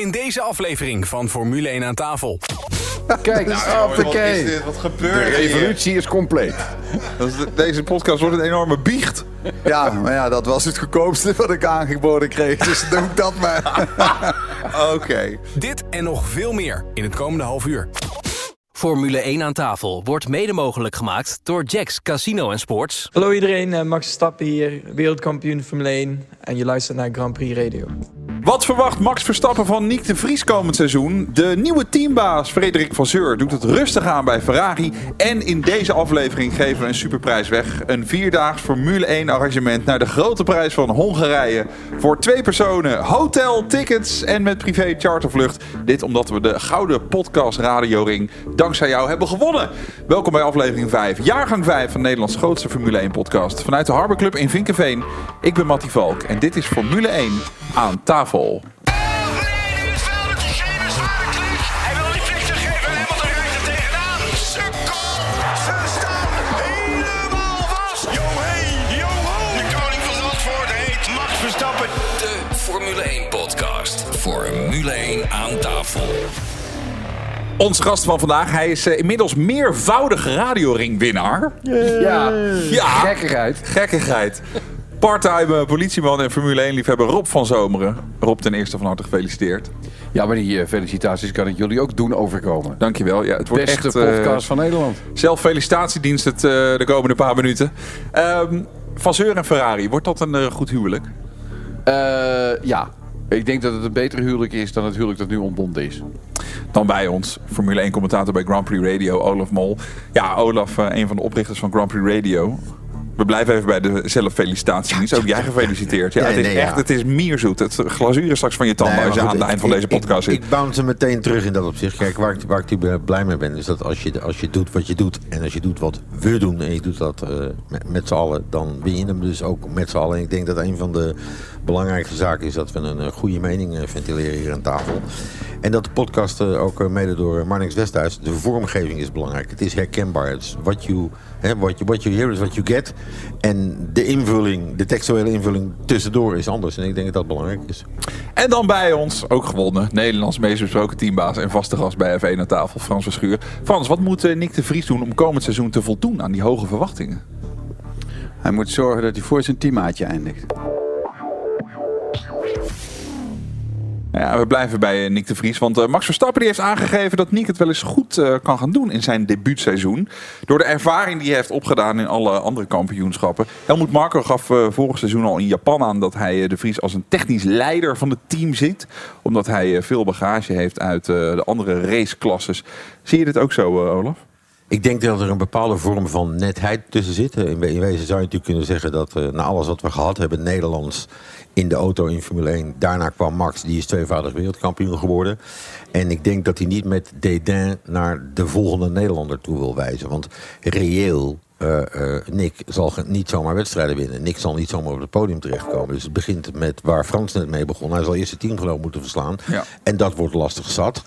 In deze aflevering van Formule 1 aan tafel. Kijk, Wat is dit? Wat De gebeurt hier? revolutie is compleet. Dat is de- Deze podcast wordt een enorme biecht. Ja, maar ja, dat was het goedkoopste wat ik aangeboden kreeg. Dus doe ik dat maar. Oké. Dit en nog veel meer in het komende half uur. Formule 1 aan tafel wordt mede mogelijk gemaakt door Jacks Casino en Sports. Hallo iedereen, eh, Max Verstappen hier, wereldkampioen Formule 1 en je luistert naar Grand Prix Radio. Wat verwacht Max Verstappen van Nick de Vries komend seizoen? De nieuwe teambaas Frederik Vasseur doet het rustig aan bij Ferrari. En in deze aflevering geven we een superprijs weg. Een vierdaags Formule 1 arrangement naar de grote prijs van Hongarije. Voor twee personen, hotel, tickets en met privé chartervlucht. Dit omdat we de Gouden Podcast Radioring dankzij jou hebben gewonnen. Welkom bij aflevering 5, jaargang 5 van Nederlands grootste Formule 1 podcast. Vanuit de Harbor Club in Vinkenveen. Ik ben Mattie Valk en dit is Formule 1 aan tafel. Beneden het veld met Gegeven zware klik. Hij wil niet vliegtuig geven. Hamilton rijdt er tegenaan. Sukkel. Ze staan helemaal vast. Yo hey, yo ho. De koning van Zandvoort heet Max Verstappen. De Formule 1 podcast. Formule 1 aan tafel. Onze gast van vandaag, hij is eh, inmiddels meervoudige radioringwinnaar. Ja, Ja, gekkigheid. gekkigheid. Parttime politieman en Formule 1 liefhebber Rob van Zomeren. Rob, ten eerste van harte gefeliciteerd. Ja, maar die eh, felicitaties kan ik jullie ook doen overkomen. Dankjewel. Ja, het wordt Beste echt eh, podcast van Nederland. zelffelicitatiedienst het, eh, de komende paar minuten. Ehm van Zeur en Ferrari, wordt dat een eh, goed huwelijk? Eh, ja, ik denk dat het een beter huwelijk is dan het huwelijk dat nu ontbonden is. Dan bij ons, Formule 1 commentator bij Grand Prix Radio, Olaf Mol. Ja, Olaf, eh, een van de oprichters van Grand Prix Radio. We blijven even bij de zelffelicitatiedienst. Ook jij gefeliciteerd. Ja, Ja, het is nee, ja. echt, het is mierzoet. Het glazuur is straks van je tanden als je aan het eind ik- van deze podcast ik, zit. Ik bounce meteen terug in dat opzicht. Kijk, waar ik, waar ik blij mee ben, is dat als je, als je doet wat je doet... en als je doet wat we doen en je doet dat eh, met, met z'n allen... dan win je hem dus ook met z'n allen. En ik denk dat een van de belangrijkste zaken is... dat we een goede mening eh, ventileren hier aan tafel. En dat de podcast eh, ook mede door Marnix Westhuis... de vormgeving is belangrijk. Het is herkenbaar. Het is what you, hè, what you, what you hear is what you get. En de invulling, de textuele invulling tussendoor is anders. En ik denk dat dat belangrijk is. En dan bij ons, ook gewonnen, Nederlands meest besproken teambaas en vaste gast bij F1 aan tafel, Frans Verschuur. Frans, wat moet eh, Nick de Vries doen om komend seizoen te voldoen aan die hoge verwachtingen? Hij moet zorgen dat hij voor zijn teammaatje eindigt. Ja, we blijven bij eh, Nick de Vries. Want eh, Max Verstappen heeft aangegeven dat Nick het wel eens goed eh, kan gaan doen in zijn debuutseizoen. Door de ervaring die hij heeft opgedaan in alle andere kampioenschappen. Helmoet Marko gaf vorig seizoen al in Japan aan dat hij de Vries als een technisch leider van het team ziet. Omdat hij veel bagage heeft uit de andere raceklasses. Zie je dit ook zo, Olaf? Ik denk dat er een bepaalde vorm van netheid tussen zit. In, we- in wezen zou je natuurlijk kunnen zeggen dat eh, na alles wat we gehad hebben, Nederlands in de auto in Formule 1, daarna kwam Max, die is tweevoudig wereldkampioen geworden. En ik denk dat hij niet met dédain naar de volgende Nederlander toe wil wijzen. Want reëel, eh, eh, Nick zal niet zomaar wedstrijden winnen. Nick zal niet zomaar op het podium terechtkomen. Dus het begint met waar Frans net mee begon. Hij zal eerst zijn teamgenoot moeten verslaan. Ja. En dat wordt lastig zat.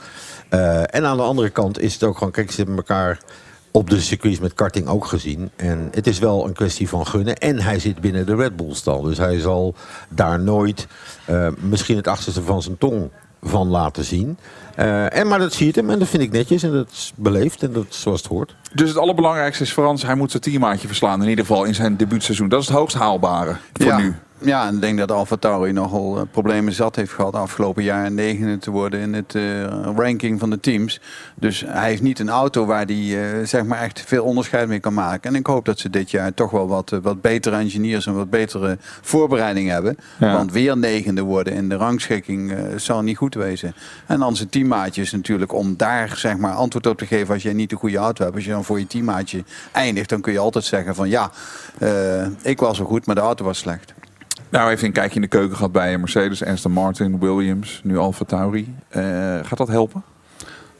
En aan de andere kant is het ook gewoon, kijk, ze hebben elkaar op de circuits met karting ook gezien. En het is wel een kwestie van gunnen. En hij zit binnen de Red Bull stal. Dus hij zal daar nooit eh, misschien het achterste van zijn tong van laten zien. Eh, en, maar dat zie je hem en dat vind ik netjes en dat is beleefd en dat is zoals het hoort. Dus het allerbelangrijkste is Frans, hij moet zijn teammaatje verslaan. In ieder geval in zijn debuutseizoen. Dat is het hoogst haalbare voor ja. nu. Ja, en ik denk dat Alfa Tauri nogal eh, problemen zat heeft gehad afgelopen jaar en negende te worden in het eh, ranking van de teams. Dus hij heeft niet een auto waar hij eh, zeg maar echt veel onderscheid mee kan maken. En ik hoop dat ze dit jaar toch wel wat, wat betere engineers en wat betere voorbereiding hebben. Ja. Want weer negende worden in de rangschikking zal niet goed wezen. En dan zijn teammaatjes natuurlijk om daar zeg maar antwoord op te geven als jij niet de goede auto hebt. Als je dan voor je teammaatje eindigt, dan kun je altijd zeggen van ja, ik was wel goed, maar de auto was slecht. Nou, even een kijkje in de keuken gehad bij Mercedes, Aston Martin, Williams, nu Alfa Tauri. Eh, gaat dat helpen?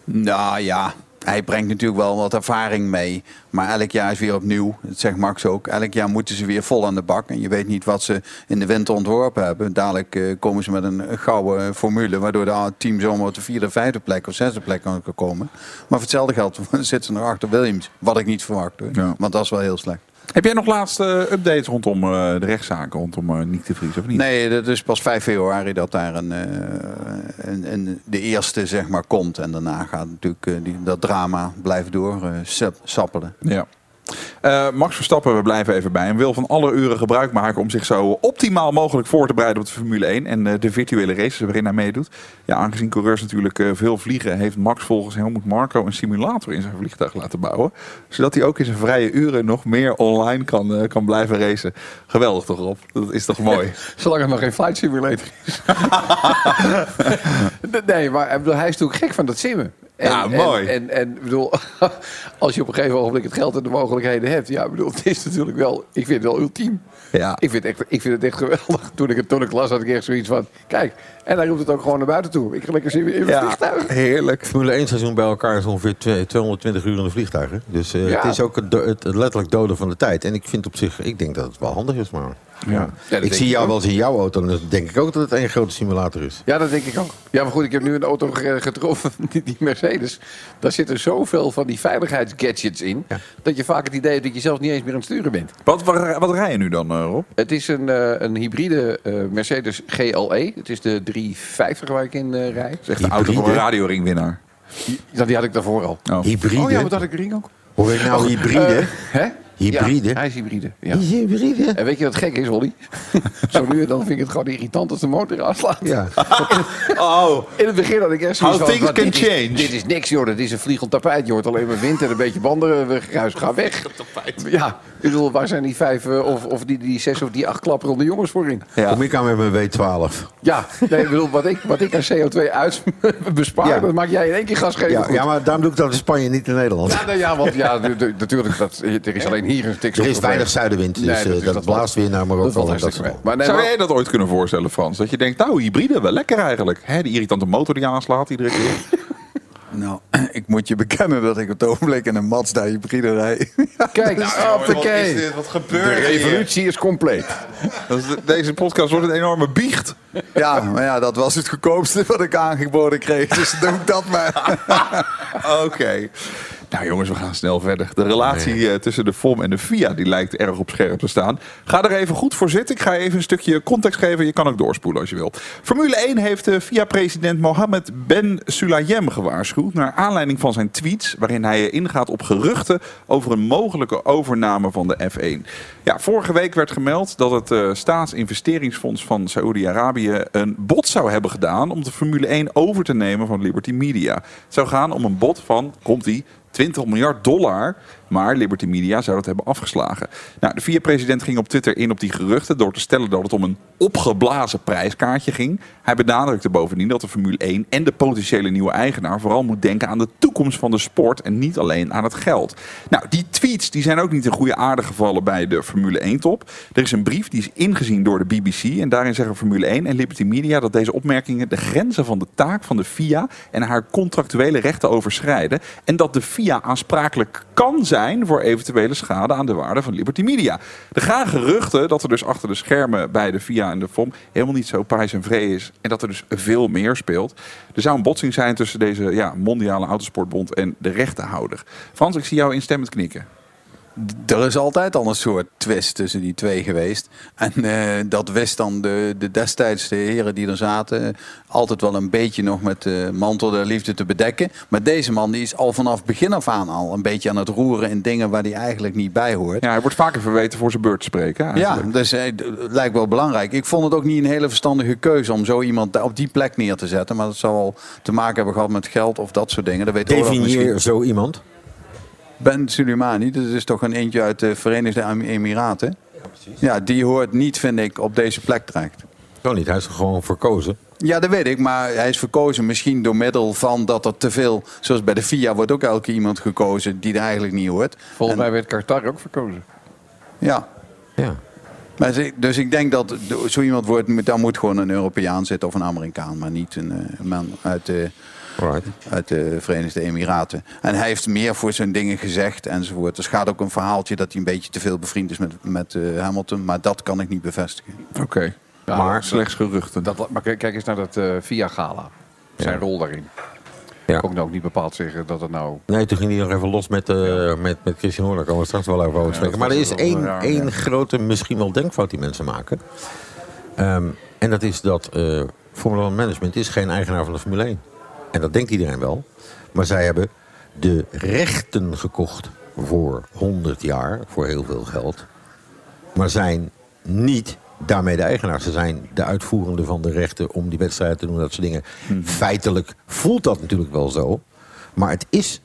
Nou ja, hij brengt natuurlijk wel wat ervaring mee. Maar elk jaar is weer opnieuw. Dat zegt Max ook. Elk jaar moeten ze weer vol aan de bak. En je weet niet wat ze in de winter ontworpen hebben. Dadelijk eh, komen ze met een gouden formule. Waardoor de team zomaar op de vierde, vijfde plek of zesde plek kan komen. Maar voor hetzelfde geld zitten ze nog achter Williams. Wat ik niet verwacht hoor. Ja. Want dat is wel heel slecht. Heb jij nog laatste updates rondom eh, de rechtszaken rondom eh Nick de Vries of niet? Nee, dat is pas 5 februari dat daar een, eh, een, een- de eerste zeg maar komt. En daarna gaat natuurlijk eh, die, dat drama blijven door eh, sap- sappelen. Ja. Eh, Max Verstappen, we blijven even bij hem, wil van alle uren gebruik maken om zich zo optimaal mogelijk voor te bereiden op de Formule 1 en eh, de virtuele races waarin hij meedoet. Ja, aangezien coureurs natuurlijk eh, veel vliegen, heeft Max volgens Helmut Marco een simulator in zijn vliegtuig laten bouwen. Zodat hij ook in zijn vrije uren nog meer online kan, kan blijven racen. Geweldig toch, Rob? Dat is toch mooi? Zolang het nog geen flight simulator is. nee, maar hij is natuurlijk gek van dat simmen. En, Ja, mooi. En, en, bedoel, als je op een gegeven ogenblik het geld en de mogelijkheden hebt. Ja, bedoel, het is natuurlijk wel, ik vind het wel ultiem. Ja. Ik vind, het echt, ik vind het echt geweldig. Toen ik het toen ik las, had ik echt zoiets van, kijk. En hij roept het ook gewoon naar buiten toe. Ik ga lekker simmen in mijn Ja, vliegtuig. heerlijk. Formule 1 seizoen bij elkaar is ongeveer twee- 220 uur in de vliegtuigen. Dus eh, Ja. het is ook het, het, het letterlijk doden van de tijd. En ik vind op zich, ik denk dat het wel handig is, maar... Ja. Ik zie ik jou ook. wel eens in jouw auto en dan denk ik ook dat het één grote simulator is. Ja, dat denk ik ook. Ja, maar goed, ik heb nu een auto ge- getroffen, die, die Mercedes. Daar zitten zoveel van die veiligheidsgadgets in... dat je vaak het idee hebt dat je zelf niet eens meer aan het sturen bent. Wat, wat, wat rij je nu dan, eh, Rob? Het is een, eh, een hybride eh, Mercedes GLE. Het is de 350 waar ik in rij. Dat is echt de auto voor een radioringwinnaar. Ja, die had ik daarvoor al. Oh. Hybride? Oh ja, wat had ik ring ook? Hoor je nou hybride? Hè? Hybride? Ja, hij is hybride. Ja. Is hybride? En weet je wat gek is, Holly? Zo nu en dan vind ik het gewoon irritant als de motor aanslaat. Ja. Oh, In het begin had ik echt zoiets How van... things can dit is- change. dit is niks, joh. Dit is een vliegend tapijt. Je hoort alleen maar wind en een beetje bandengeruis. Ga weg. Ja, ik bedoel, waar zijn die vijf eh, of, of die, die zes of die acht klapperende jongens voor in? ja. Kom ik aan met mijn W12. Ja, nee, ik bedoel, wat ik, wat ik aan CO2 uit bespaar, Ja. dat maak jij in één keer gas geven. Ja, maar daarom doe ik dat in Spanje, niet in Nederland. Ja, nou ja, want ja, natuurlijk, dat, er is alleen hier. Er is weinig zuidenwind, dus Nee, eh, dat is- dat, dat blaast weer naar Dat Marokko. dat mee. Maar nee, Zou maar- jij dat ooit kunnen voorstellen, Frans? Dat je denkt, nou, hybride, wel lekker eigenlijk. Hè, die irritante motor die aanslaat iedere keer. Nou, ik moet je bekennen dat ik op het ogenblik in een Mazda hybride rijd. Kijk, Nou. Wat De gebeurt revolutie is compleet. Deze podcast wordt een enorme biecht. ja, maar ja, dat was het goedkoopste wat ik aangeboden kreeg. Dus doe ik dat maar. Oké. Nou jongens, we gaan snel verder. De relatie eh, tussen de FOM en de FIA die lijkt erg op scherp te staan. Ga er even goed voor zitten. Ik ga even een stukje context geven. Je kan ook doorspoelen als je wil. Formule 1 heeft de FIA-president Mohammed Ben Sulayem gewaarschuwd... naar aanleiding van zijn tweets... waarin hij ingaat op geruchten over een mogelijke overname van de F1. Ja, vorige week werd gemeld dat het eh, staatsinvesteringsfonds van Saoedi-Arabië... een bod zou hebben gedaan om de Formule 1 over te nemen van Liberty Media. Het zou gaan om een bod van, komt-ie... 20 miljard dollar. Maar Liberty Media zou dat hebben afgeslagen. Nou, de vier-president ging op Twitter in op die geruchten door te stellen dat het om een opgeblazen prijskaartje ging. Hij benadrukte bovendien dat de Formule 1 en de potentiële nieuwe eigenaar vooral moet denken aan de toekomst van de sport en niet alleen aan het geld. Nou, die tweets die zijn ook niet in goede aarde gevallen bij de Formule 1-top. Er is een brief die is ingezien door de BBC en daarin zeggen Formule 1 en Liberty Media dat deze opmerkingen de grenzen van de taak van de FIA en haar contractuele rechten overschrijden en dat de FIA aansprakelijk kan zijn voor eventuele schade aan de waarde van Liberty Media. Er gaan geruchten dat er dus achter de schermen bij de FIA en de FOM helemaal niet zo prijs en vree is en dat er dus veel meer speelt. Er zou een botsing zijn tussen deze ja, mondiale autosportbond en de rechtenhouder. Frans, ik zie jou instemmend knikken. Er is altijd al een soort twist tussen die twee geweest. En eh, dat wist dan de, de destijds de heren die er zaten altijd wel een beetje nog met de mantel der liefde te bedekken. Maar deze man die is al vanaf begin af aan al een beetje aan het roeren in dingen waar hij eigenlijk niet bij hoort. Ja, hij wordt vaker verweten voor zijn beurt te spreken. Ja, dus eh, lijkt wel belangrijk. Ik vond het ook niet een hele verstandige keuze om zo iemand op die plek neer te zetten. Maar dat zal wel te maken hebben gehad met geld of dat soort dingen. Dat weet Olaf misschien. Definieer zo iemand. Ben Soleimani, dat is toch een eentje uit de Verenigde Emiraten? Ja, precies. Ja, die hoort niet, vind ik, op deze plek terecht. Zo niet, hij is er gewoon verkozen. Ja, dat weet ik, maar hij is verkozen misschien door middel van dat er te veel... Zoals bij de FIA wordt ook elke iemand gekozen die er eigenlijk niet hoort. Volgens En- mij werd Qatar ook verkozen. Ja. Ja. Maar ze- dus ik denk dat zo iemand wordt, daar moet gewoon een Europeaan zitten of een Amerikaan, maar niet een, eh, een man uit de, Right. uit de Verenigde Emiraten. En hij heeft meer voor zijn dingen gezegd enzovoort. Er gaat ook een verhaaltje dat hij een beetje te veel bevriend is met, met eh, Hamilton, maar dat kan ik niet bevestigen. Oké, maar slechts geruchten. Dat, maar kijk eens naar dat eh, Via Gala. Zijn rol daarin. Ja. Ik kon nou ook niet bepaald zeggen dat het nou... Nee, toen ging hij nog even los met, eh met, met Christian Horner. Daar komen we straks wel over over spreken. maar er is één, raar, één ja. grote, misschien wel denkfout die mensen maken. Ehm, en dat is dat eh Formula 1 Management is geen eigenaar van de Formule 1. En dat denkt iedereen wel. Maar zij hebben de rechten gekocht voor 100 jaar, voor heel veel geld. Maar zijn niet daarmee de eigenaar. Ze zijn de uitvoerende van de rechten om die wedstrijden te doen, dat soort dingen. Feitelijk voelt dat natuurlijk wel zo. Maar het is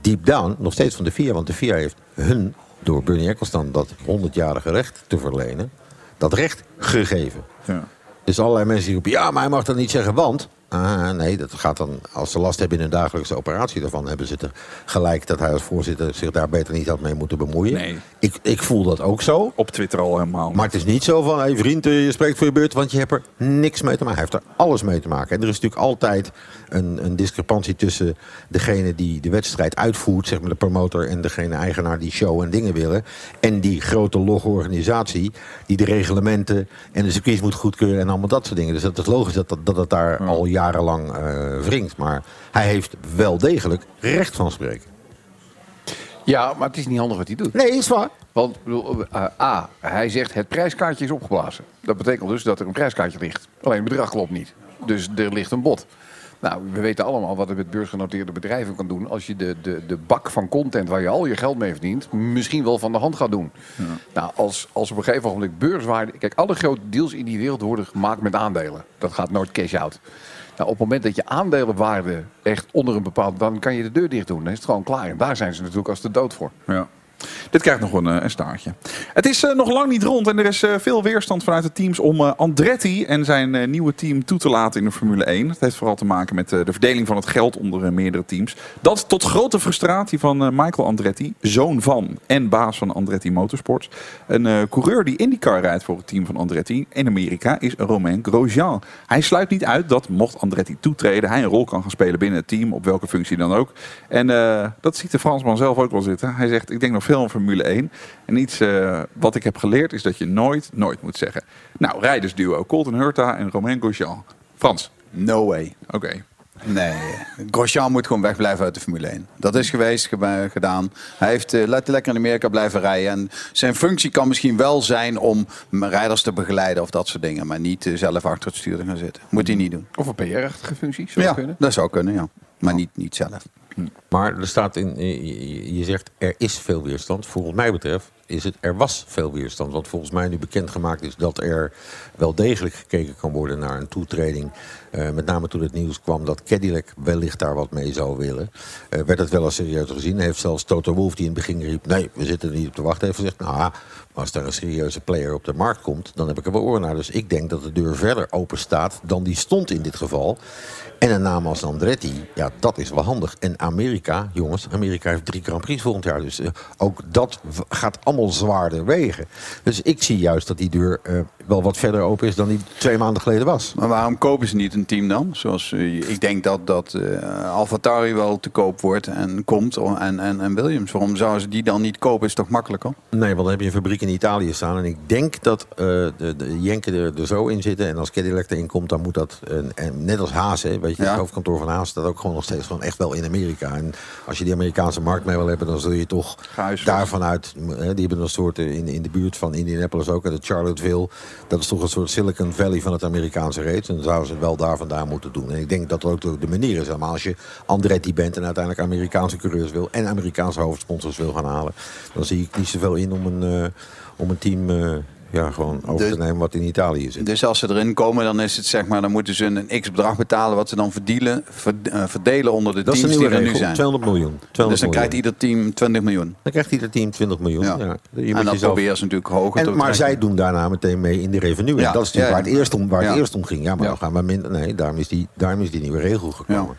deep down nog steeds van de FIA. Want de FIA heeft hun, door Bernie Ecclestone, dat 100-jarige recht te verlenen, dat recht gegeven. Ja. Dus allerlei mensen die roepen, ja, maar hij mag dat niet zeggen, want... Ah, nee, dat gaat dan, als ze last hebben in hun dagelijkse operatie daarvan... hebben ze het er gelijk dat hij als voorzitter zich daar beter niet had mee moeten bemoeien. Nee. Ik, ik voel dat ook zo. Op Twitter al helemaal. Maar het is niet zo van, hey vriend, eh, je spreekt voor je beurt, want je hebt er niks mee te maken. Hij heeft er alles mee te maken. En er is natuurlijk altijd een, een discrepantie tussen degene die de wedstrijd uitvoert, zeg maar de promotor, en degene eigenaar die show en dingen willen. En die grote logge organisatie die de reglementen en de circuits moet goedkeuren en allemaal dat soort dingen. Dus dat is logisch dat dat, dat het daar al jarenlang eh wringt. Maar hij heeft wel degelijk recht van spreken. Ja, maar het is niet handig wat hij doet. Nee, is waar. Want bedoel, eh, A, hij zegt het prijskaartje is opgeblazen. Dat betekent dus dat er een prijskaartje ligt. Alleen het bedrag klopt niet. Dus er ligt een bod. Nou, we weten allemaal wat het met beursgenoteerde bedrijven kan doen... als je de, de, de bak van content waar je al je geld mee verdient... misschien wel van de hand gaat doen. Nou, als, als op een gegeven moment beurswaarde... Kijk, alle grote deals in die wereld worden gemaakt met aandelen. Dat gaat nooit cash-out. Nou, op het moment dat je aandelenwaarde echt onder een bepaald... dan kan je de deur dicht doen. Dan is het gewoon klaar. En daar zijn ze natuurlijk als de dood voor. Ja. Dit krijgt nog een, eh, een staartje. Het is eh, nog lang niet rond en er is eh, veel weerstand vanuit de teams om Andretti en zijn nieuwe team toe te laten in de Formule 1. Dat heeft vooral te maken met de verdeling van het geld onder meerdere teams. Dat tot grote frustratie van Michael Andretti, zoon van en baas van Andretti Motorsports. Een coureur die IndyCar rijdt voor het team van Andretti in Amerika is Romain Grosjean. Hij sluit niet uit dat mocht Andretti toetreden, hij een rol kan gaan spelen binnen het team, op welke functie dan ook. En dat ziet de Fransman zelf ook wel zitten. Hij zegt, ik denk nog veel aan Formule 1. En iets eh, wat ik heb geleerd is dat je nooit, nooit moet zeggen. Nou, rijdersduo Colton Hurta en Romain Grosjean. Frans, No way. oké. Nee, Grosjean moet gewoon wegblijven uit de Formule 1. Dat is geweest, gedaan. Hij heeft eh, let- lekker in Amerika blijven rijden. En zijn functie kan misschien wel zijn om rijders te begeleiden of dat soort dingen. Maar niet eh, zelf achter het stuur te gaan zitten. Moet hij niet doen. Of een PR-achtige functie, zou Ja, kunnen. dat zou kunnen, ja. Maar niet, niet zelf. Maar er staat in, je- zegt er is veel weerstand. Volgens mij betreft is het er was veel weerstand. Want volgens mij nu bekendgemaakt is dat er wel degelijk gekeken kan worden naar een toetreding. Eh, met name toen het nieuws kwam dat Cadillac wellicht daar wat mee zou willen. Eh, werd het wel als serieus gezien. Heeft zelfs Toto Wolff die in het begin riep... nee, we zitten er niet op te wachten. Heeft gezegd, nou, als daar een serieuze player op de markt komt... dan heb ik er wel oren naar. Dus ik denk dat de deur verder open staat dan die stond in dit geval. En een naam als Andretti, ja, dat is wel handig. En Amerika, jongens, Amerika heeft drie Grand Prix volgend jaar. Dus eh, ook dat gaat allemaal zwaarder wegen. Dus ik zie juist dat die deur eh, wel wat verder open is dan die twee maanden geleden was. Maar waarom kopen ze niet een team dan? Zoals, eh, ik denk dat, dat eh AlphaTauri wel te koop wordt en komt. En, en, en Williams. Waarom zouden ze die dan niet kopen? Is toch makkelijker? Nee, want dan heb je een fabriek in Italië staan. En ik denk dat eh, de, de Jenken er, er zo in zitten. En als Cadillac erin komt, dan moet dat... En, en net als Haas, hè, weet je, Ja. het hoofdkantoor van Haas staat ook gewoon nog steeds gewoon echt wel in Amerika. En als je die Amerikaanse markt mee wil hebben, dan zul je toch daarvan uit... Die hebben een soort in, in de buurt van Indianapolis ook, en de Charlottesville. Dat is toch een soort Silicon Valley van het Amerikaanse race. En dan zouden ze het wel daar vandaan moeten doen. En ik denk dat dat ook de, manier is. Maar als je Andretti bent en uiteindelijk Amerikaanse coureurs wil... en Amerikaanse hoofdsponsors wil gaan halen... dan zie ik niet zoveel in om een, eh, om een team... eh, ja, gewoon over Dus- te nemen wat in Italië zit. Dus als ze erin komen, dan is het zeg maar, dan moeten ze een x bedrag betalen wat ze dan verdienen, verd- eh, verdelen onder de dat is teams die er nu zijn. 200 miljoen. 200 Dus dan krijgt ieder team 20 miljoen. Dan krijgt ieder team 20 miljoen. Ja. Ja. Je en dat jezelf- proberen ze natuurlijk hoger te en, maar zij doen daarna meteen mee in de revenue. Ja, En dat is natuurlijk ja, waar, het eerst om, waar het eerst om ging. Ja, maar dan gaan we minder. Nee, daarom is die, daarom is die nieuwe regel gekomen.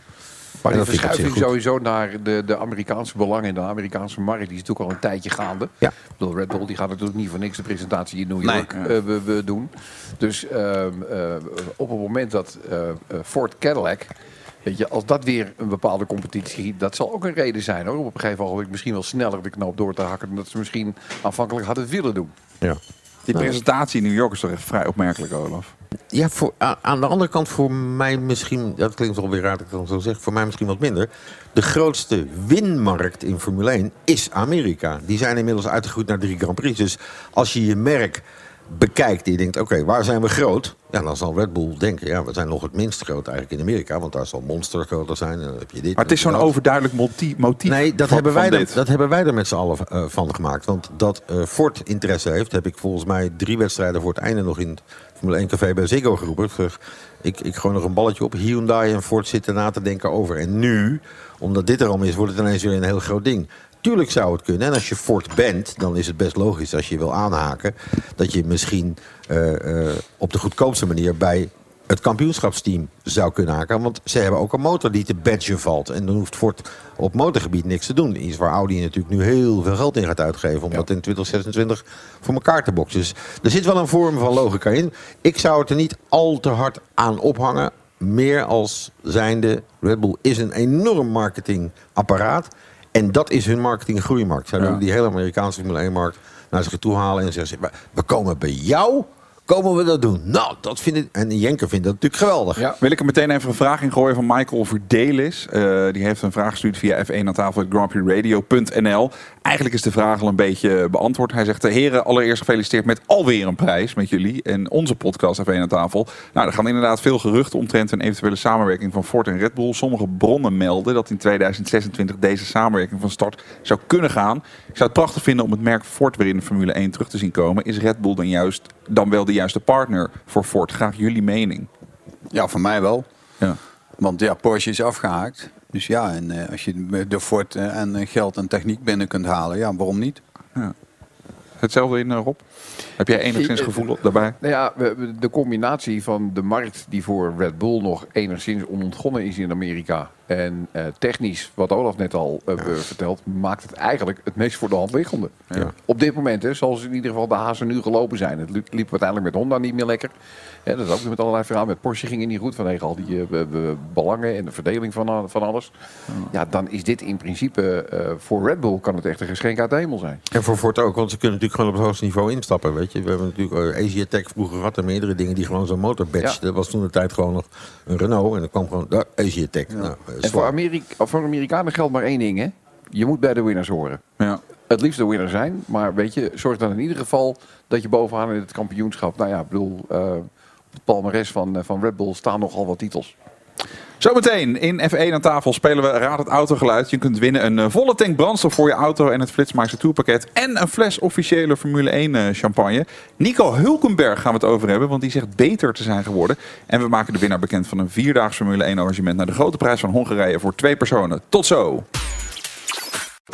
Maar En die verschuiving sowieso naar de, de Amerikaanse belangen in de Amerikaanse markt, die is natuurlijk al een tijdje gaande. Ja. Ik bedoel, Red Bull die gaat natuurlijk niet voor niks de presentatie in New Nee. York eh, we, we doen. Dus ehm, eh, op het moment dat eh, Ford Cadillac, weet je, als dat weer een bepaalde competitie, dat zal ook een reden zijn hoor. Om op een gegeven moment misschien wel sneller de knoop door te hakken dan dat ze misschien aanvankelijk hadden willen doen. Ja. Die presentatie in New York is toch echt vrij opmerkelijk, Olaf? Ja, voor, aan de andere kant voor mij misschien, dat klinkt wel weer raar dat ik dat zo zeg, voor mij misschien wat minder. De grootste winmarkt in Formule 1 is Amerika. Die zijn inmiddels uitgegroeid naar drie Grand Prix. Dus als je je merk bekijkt je denkt, oké, waar zijn we groot? Ja, dan zal Red Bull denken, ja, we zijn nog het minst groot eigenlijk in Amerika. Want daar zal Monster groter zijn. En dan heb je dit. Maar het is zo'n overduidelijk moti- motief. Nee, dat, van- hebben wij er, dat hebben wij er met z'n allen eh, van gemaakt. Want dat eh, Ford interesse heeft, heb ik volgens mij drie wedstrijden voor het einde nog in het Formule 1 café bij Ziggo geroepen. Ik Ik, ik gooi nog een balletje op. Hyundai en Ford zitten na te denken over. En nu, omdat dit er al is, wordt het ineens weer een heel groot ding. Tuurlijk zou het kunnen. En als je Ford bent, dan is het best logisch als je wil aanhaken... dat je misschien eh, eh, op de goedkoopste manier bij het kampioenschapsteam zou kunnen haken. Want ze hebben ook een motor die te badgen valt. En dan hoeft Ford op motorgebied niks te doen. Iets waar Audi natuurlijk nu heel veel geld in gaat uitgeven... om dat in 2026 voor elkaar te boksen. Dus er zit wel een vorm van logica in. Ik zou het er niet al te hard aan ophangen. Meer als zijnde, Red Bull is een enorm marketingapparaat... En dat is hun marketing groeimarkt. Zij willen die hele Amerikaanse Formule 1-markt naar zich toe halen en zeggen: ze, we komen bij jou, komen we dat doen. Nou, dat vind ik. En Jenker vindt dat natuurlijk geweldig. Ja. Wil ik er meteen even een vraag in gooien van Michael Verdelis. Eh die heeft een vraag gestuurd via F1 aan tafel grandprixradio.nl. Eigenlijk is de vraag al een beetje beantwoord. Hij zegt, de heren, allereerst gefeliciteerd met alweer een prijs met jullie. En onze podcast F1 aan tafel. Nou, er gaan inderdaad veel geruchten omtrent een eventuele samenwerking van Ford en Red Bull. Sommige bronnen melden dat in 2026 deze samenwerking van start zou kunnen gaan. Ik zou het prachtig vinden om het merk Ford weer in de Formule 1 terug te zien komen. Is Red Bull dan, juist, dan wel de juiste partner voor Ford? Graag jullie mening. Ja, voor mij wel. Ja. Want ja, Porsche is afgehaakt. Dus ja, en eh, als je de Ford eh, en eh, geld en techniek binnen kunt halen, ja, waarom niet? Hetzelfde in, Rob? Heb jij enigszins gevoel op daarbij? Nou ja, de combinatie van de markt die voor Red Bull nog enigszins onontgonnen is in Amerika. En eh, technisch, wat Olaf net al eh, vertelt, maakt het eigenlijk het meest voor de hand liggende. Ja. Op dit moment, hè, zoals in ieder geval de hazen nu gelopen zijn. Het liep uiteindelijk met Honda niet meer lekker. Hè, dat is ook met allerlei verhalen. Met Porsche ging het niet goed vanwege al die eh, be- be- belangen en de verdeling van, van alles. Ja, dan is dit in principe eh, voor Red Bull kan het echt een geschenk uit de hemel zijn. En voor Ford ook, want ze kunnen natuurlijk gewoon op het hoogste niveau instappen. Weet je. We hebben natuurlijk eh, Asia Tech vroeger gehad en meerdere dingen die gewoon zo'n motor badged. Ja. Dat was toen de tijd gewoon nog een Renault en dan kwam gewoon daar, Asia Tech. Nou, eh, En voor. Amerika, voor Amerikanen geldt maar één ding, hè? Je moet bij de winnaars horen. Ja. Het liefst de winnaar zijn, maar weet je, zorg dan in ieder geval dat je bovenaan in het kampioenschap. Nou ja, ik bedoel, eh, op het palmares van, van Red Bull staan nogal wat titels. Zometeen in F1 aan tafel spelen we Raad het Autogeluid. Je kunt winnen een eh, volle tank brandstof voor je auto en het Flitsmeister Tourpakket. En een fles officiële Formule 1 eh, champagne. Nico Hulkenberg gaan we het over hebben, want die zegt beter te zijn geworden. En we maken de winnaar bekend van een vierdaags Formule 1 arrangement naar de grote prijs van Hongarije voor twee personen. Tot zo!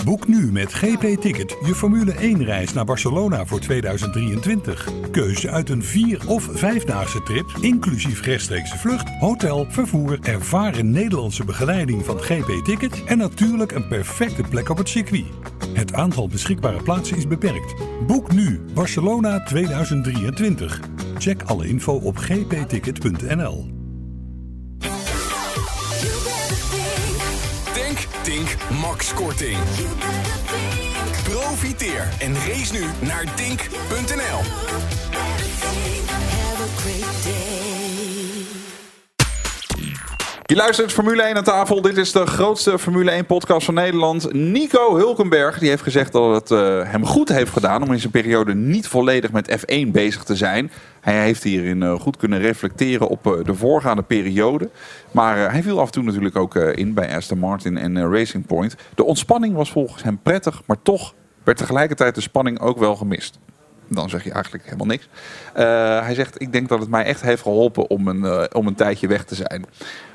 Boek nu met GP Ticket je Formule 1-reis naar Barcelona voor 2023. Keuze uit een vier- of vijfdaagse trip, inclusief rechtstreekse vlucht, hotel, vervoer, ervaren Nederlandse begeleiding van GP Ticket en natuurlijk een perfecte plek op het circuit. Het aantal beschikbare plaatsen is beperkt. Boek nu Barcelona 2023. Check alle info op gpticket.nl. Tink, Max Korting. Profiteer en race nu naar tink.nl. Je luistert Formule 1 aan tafel. Dit is de grootste Formule 1 podcast van Nederland. Nico Hulkenberg die heeft gezegd dat het eh, hem goed heeft gedaan om in zijn periode niet volledig met F1 bezig te zijn. Hij heeft hierin eh, goed kunnen reflecteren op eh, de voorgaande periode. Maar hij viel af en toe natuurlijk ook in bij Aston Martin en Racing Point. De ontspanning was volgens hem prettig, maar toch werd tegelijkertijd de spanning ook wel gemist. Dan zeg je eigenlijk helemaal niks. Hij zegt, ik denk dat het mij echt heeft geholpen om een, om een tijdje weg te zijn.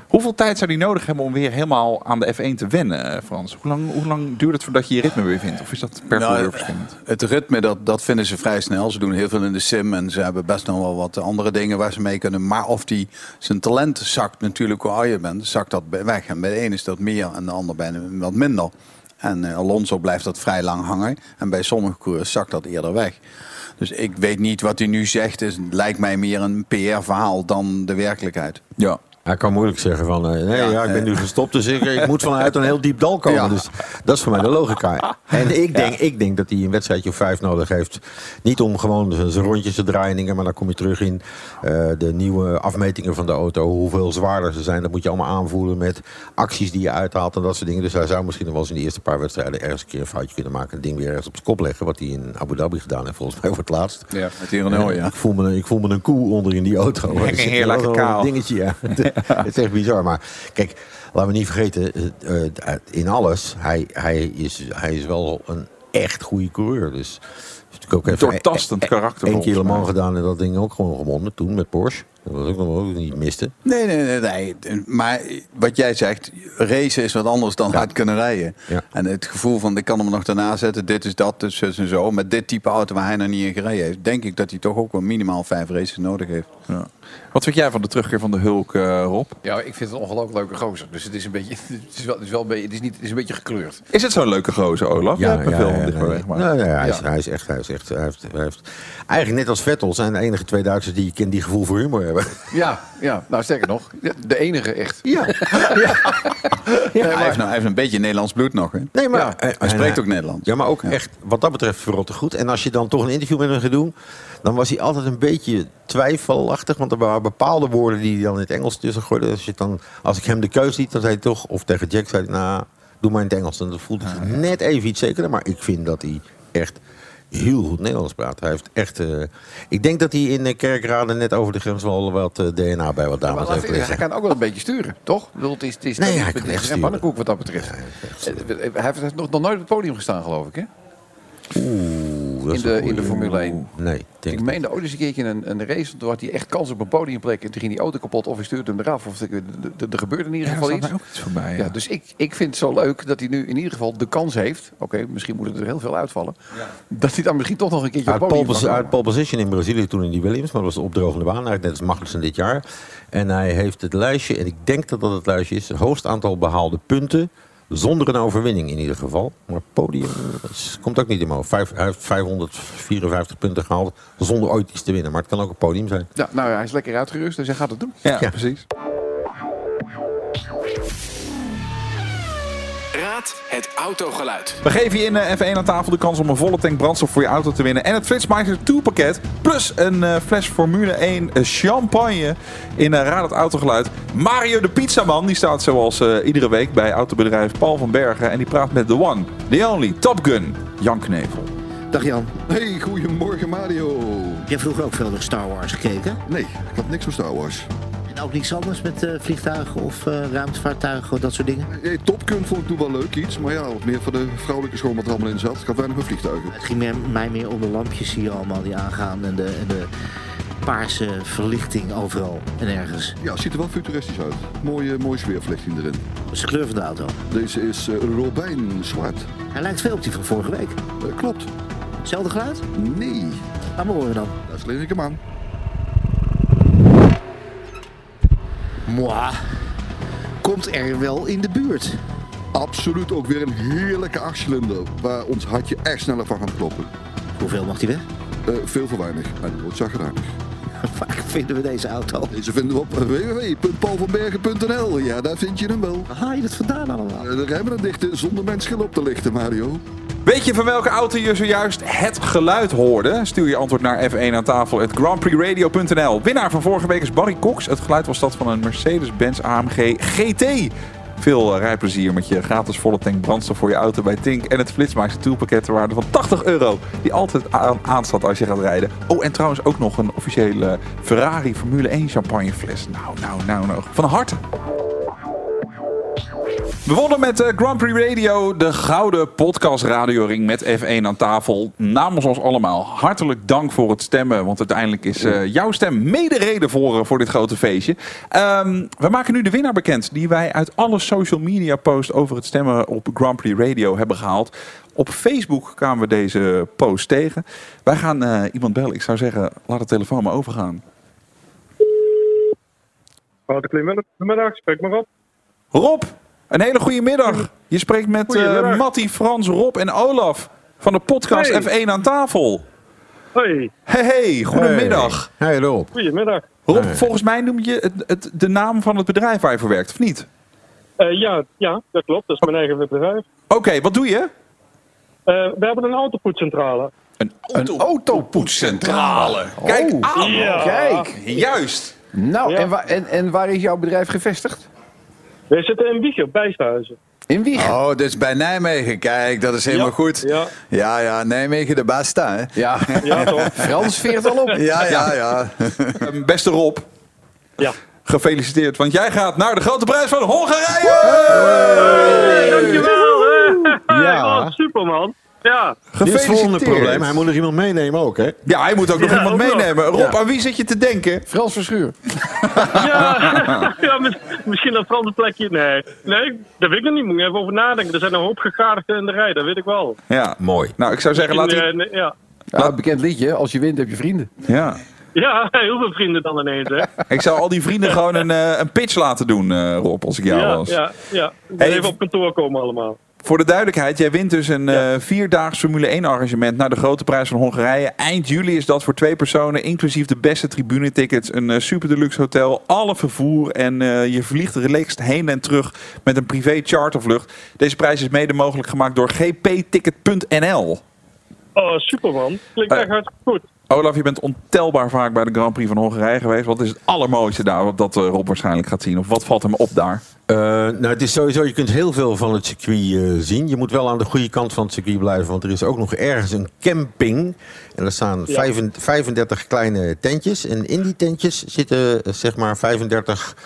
Hoeveel tijd zou hij nodig hebben om weer helemaal aan de F1 te wennen, eh, Frans? Hoe lang, hoe lang duurt het voordat je je ritme weer vindt? Of is dat per Nou, coureur verschillend? Het ritme, dat, dat vinden ze vrij snel. Ze doen heel veel in de sim en ze hebben best nog wel wat andere dingen waar ze mee kunnen. Maar of die, zijn talent zakt natuurlijk hoe ouder je bent, zakt dat weg. En bij de ene is dat meer en de ander bijna wat minder. En eh, Alonso blijft dat vrij lang hangen. En bij sommige coureurs zakt dat eerder weg. Dus ik weet niet wat hij nu zegt. Het lijkt mij meer een PR-verhaal dan de werkelijkheid. Ja. Hij kan moeilijk zeggen van, eh, nee, ja, ik ben nu gestopt, dus ik, ik moet vanuit een heel diep dal komen. Ja. Dus dat is voor mij de logica. En ik denk, ik denk dat hij een wedstrijdje of vijf nodig heeft. Niet om gewoon zijn rondjes te draaien, maar dan kom je terug in eh, de nieuwe afmetingen van de auto. Hoeveel zwaarder ze zijn, dat moet je allemaal aanvoelen met acties die je uithaalt en dat soort dingen. Dus hij zou misschien nog wel eens in de eerste paar wedstrijden ergens een keer een foutje kunnen maken. Het ding weer ergens op zijn kop leggen, wat hij in Abu Dhabi gedaan heeft volgens mij voor het laatst. Ja. Met Renault, ja. Ik voel me, ik voel me een koe onder in die auto. Lekker Er zit heerlijk wel zo'n kaal. dingetje, ja. Het is echt bizar. Maar kijk, laten we niet vergeten, eh, eh, in alles, hij, hij, is, hij is wel een echt goede coureur. Dus ook even Doortastend karakter, Eén keer mij. gedaan en dat ding ook gewoon gewonnen toen met Porsche. Dat was ook nog wel niet miste. Nee, nee, nee, nee. Maar wat jij zegt, racen is wat anders dan hard kunnen rijden. Ja. En het gevoel van, ik kan hem nog daarna zetten, dit is dat, dus en zo. Met dit type auto waar hij nog niet in gereden heeft, denk ik dat hij toch ook wel minimaal vijf races nodig heeft. Ja. Wat vind jij van de terugkeer van de Hulk, eh, Rob? Ja, ik vind het een ongelooflijk leuke gozer. Dus het is een beetje, het is wel, het is wel een beetje, het is niet, het is een beetje gekleurd. Is het zo'n leuke gozer, Olaf? Ja, ja, veel ja, dichtbij nee. Nee, nee, hij, is, Ja. hij is echt, hij is echt, hij heeft, hij heeft, eigenlijk net als Vettel zijn de enige twee Duitsers die je kent die gevoel voor humor hebben. Ja, ja, nou sterker nog, de enige echt. Ja. hij, heeft nou, hij heeft een beetje Nederlands bloed nog. Hè? Nee, maar Ja, Hij en spreekt ook Nederlands. Ja, maar ook echt wat dat betreft verrotte goed. En als je dan toch een interview met hem gaat doen, dan was hij altijd een beetje twijfelachtig. Want er waren bepaalde woorden die hij dan in het Engels tussen gooide. Als, je dan, als ik hem de keus liet, dan zei hij toch, of tegen Jack zei hij, nou, doe maar in het Engels. En dat voelt hij net even iets zekerder. Maar ik vind dat hij echt heel goed Nederlands praat. Hij heeft echt. eh, ik denk dat hij in eh, Kerkrade net over de grens wel wat eh, DNA bij wat dames laat heeft ik zeggen, hij liggen. kan ook wel een beetje sturen, toch? Bedoel, het is, het is, Nee, hij kan echt een sturen. pannenkoek wat dat betreft. Eh, Hij heeft nog, nog nooit op het podium gestaan, geloof ik, hè? Oeh, In de, in de. Formule 1. Nee, denk Ik meende ooit eens een keertje een, een race, toen had hij echt kans op een podiumplek. En toen ging die auto kapot of hij stuurde hem eraf. Of er, gebeurde in ieder Ja, geval iets. ook iets voorbij. Ja, Ja. dus ik, ik vind het zo leuk dat hij nu in ieder geval de kans heeft. Oké, misschien moeten er heel veel uitvallen. Dat hij dan misschien toch nog een keertje op Uit het pole, podium uit pole position in Brazilië toen in die Williams, maar dat was de opdrogende baan, eigenlijk net als Magnussen dit jaar. En hij heeft het lijstje, en ik denk dat dat het lijstje is, het hoogste aantal behaalde punten, zonder een overwinning in ieder geval. Maar podium is- komt ook niet in mijn hoofd. Vijf- hij heeft 554 punten gehaald zonder ooit iets te winnen, maar het kan ook een podium zijn. Ja, nou, hij is lekker uitgerust, dus hij gaat het doen. Ja, Ja. precies. Raad het autogeluid. We geven je in eh, F1 aan tafel de kans om een volle tank brandstof voor je auto te winnen. En het Flitsmeister 2 pakket. Plus een eh, fles Formule 1 champagne in eh, Raad het Autogeluid. Mario de Pizzaman, die staat zoals eh, iedere week bij autobedrijf Paul van Bergen. En die praat met the one, the only, Top Gun, Jan Knevel. Dag Jan. Hey, goedemorgen Mario. Je hebt vroeger ook veel naar Star Wars gekeken. Nee, ik had niks van Star Wars. En ook niets anders met eh, vliegtuigen of eh, ruimtevaartuigen of dat soort dingen. Hey, Top Gun vond ik toen wel leuk iets, maar ja, wat meer voor de vrouwelijke schoon wat er allemaal in zat. Ik had weinig met vliegtuigen. Het ging meer, mij meer om de lampjes hier allemaal die aangaan en de, en de paarse verlichting overal en ergens. Ja, het ziet er wel futuristisch uit. Mooie, mooie sfeerverlichting erin. Dat is de kleur van de auto. Deze is eh, robijn zwart. Hij lijkt veel op die van vorige week. Eh, klopt. Hetzelfde geluid? Nee, Laat maar horen dan. daar sleen ik hem aan. Moi. Komt er wel in de buurt. Absoluut ook weer een heerlijke achtcilinder, waar ons hartje echt sneller van gaat kloppen. Hoeveel mag die weg? Eh, veel voor weinig en wordt zagrijnig. Waar vinden we deze auto? Deze vinden we op www.paulvanbergen.nl. Ja, daar vind je hem wel. Waar haal je dat vandaan allemaal? Eh, De remmen en dichten zonder mensen op te lichten, Mario. Weet je van welke auto je zojuist het geluid hoorde? Stuur je antwoord naar F1 aan tafel at grandprixradio.nl. Winnaar van vorige week is Barry Cox. Het geluid was dat van een Mercedes-Benz AMG GT. Veel eh, rijplezier met je gratis volle tank brandstof voor je auto bij Tink. En het Flitsmeister toolpakket ter waarde van 80 euro. Die altijd aan, aanstaat als je gaat rijden. Oh, en trouwens ook nog een officiële Ferrari Formule 1 champagnefles. Nou, nou, nou, nou. Van harte. We wonnen met eh, Grand Prix Radio de gouden podcast radioring met F1 aan tafel. Namens ons allemaal hartelijk dank voor het stemmen. Want uiteindelijk is eh, jouw stem mede reden voor, eh, voor dit grote feestje. Ehm, we maken nu de winnaar bekend. Die wij uit alle social media posts over het stemmen op Grand Prix Radio hebben gehaald. Op Facebook kwamen we deze post tegen. Wij gaan iemand bellen. Ik zou zeggen, laat de telefoon maar overgaan. Wouter Klimwelle, goedemiddag, spreek maar op. Rob, een hele goede middag. Je spreekt met eh Goedemiddag. Mattie, Frans, Rob en Olaf van de podcast Hey. F1 aan tafel. Hoi, Hey, hey, goedemiddag. Hey, Rob. goedemiddag. Rob, volgens mij noem je het, het, de naam van het bedrijf waar je voor werkt, of niet? Eh, ja, ja, dat klopt. Dat is mijn eigen bedrijf. Oké, wat doe je? Eh, we hebben een autopoetscentrale. Een, Een autopoetscentrale. Kijk Oh, aan. Ja. Kijk. Juist. Nou, Ja. en, wa- en, en waar is jouw bedrijf gevestigd? Wij zitten in Wiegen, Bijshuizen. In Wiegen. Oh, dus bij Nijmegen. Kijk, dat is helemaal Ja, goed. ja. ja, ja, Nijmegen de beste, hè? Ja, Ja, toch? Frans veert al op. Ja, ja, ja. Ehm, Beste Rob, Ja. gefeliciteerd. Want jij gaat naar de grote prijs van Hongarije. Hey, dankjewel. hè. Ja. Oh, super, man. Ja. Dit is het volgende probleem. Hij moet nog iemand meenemen ook, hè? Ja, hij moet ook nog Ja, iemand ook nog. meenemen. Rob, Ja. aan wie zit je te denken? Frans Verschuur. Ja, ja mis- misschien een Franse plekje. Nee. nee, dat weet ik nog niet. Moet je even over nadenken. Er zijn een hoop gegadigden in de rij, dat weet ik wel. Ja. Mooi. Nou, ik zou zeggen, laat hij... eh, ja. Ja, bekend liedje. Als je wint heb je vrienden. Ja. ja, heel veel vrienden dan ineens, hè? Ik zou al die vrienden gewoon een, eh, een pitch laten doen, eh, Rob, als ik jou ja, was. ja, ja. Hey, Even op kantoor komen allemaal. Voor de duidelijkheid, jij wint dus een eh vierdaags Formule 1 arrangement naar de grote prijs van Hongarije. Eind juli is dat voor twee personen, inclusief de beste tribunetickets, een eh, super deluxe hotel, alle vervoer en eh, je vliegt relaxed heen en terug met een privé chartervlucht. Deze prijs is mede mogelijk gemaakt door gpticket.nl. Oh, super, man. Klinkt echt hartstikke goed. Olaf, je bent ontelbaar vaak bij de Grand Prix van Hongarije geweest. Wat is het allermooiste daar, wat dat eh, Rob waarschijnlijk gaat zien? Of wat valt hem op daar? Eh, nou, het is sowieso, je kunt heel veel van het circuit eh, zien. Je moet wel aan de goede kant van het circuit blijven, want er is ook nog ergens een camping. En er staan Ja. vijfen- 35 kleine tentjes. En in die tentjes zitten zeg maar 35,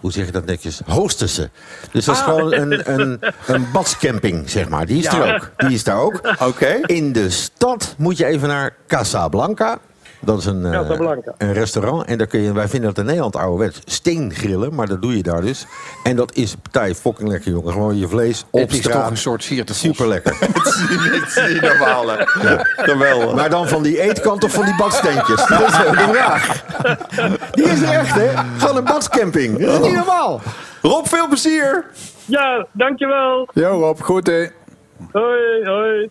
hoe zeg je dat netjes, hostessen. Dus dat is gewoon een, een, een badscamping, zeg maar. Die is er ook. Die is daar ook. Oké. In de stad moet je even naar Casablanca. Dat is een, eh, een restaurant. En daar kun je, wij vinden dat in Nederland ouderwets steengrillen. Maar dat doe je daar dus. En dat is partij fucking lekker, jongen. Gewoon je vlees op Het is straat. toch een soort sierte Super lekker. Niet normaal, hè? Geweldig. Maar dan van die eetkant of van die badsteentjes? Dat is de vraag. Die is er echt, hè? Gewoon een badscamping. Dat is niet normaal. Rob, veel plezier! Ja, dankjewel. Jo Rob, goed hè. Hoi, hoi.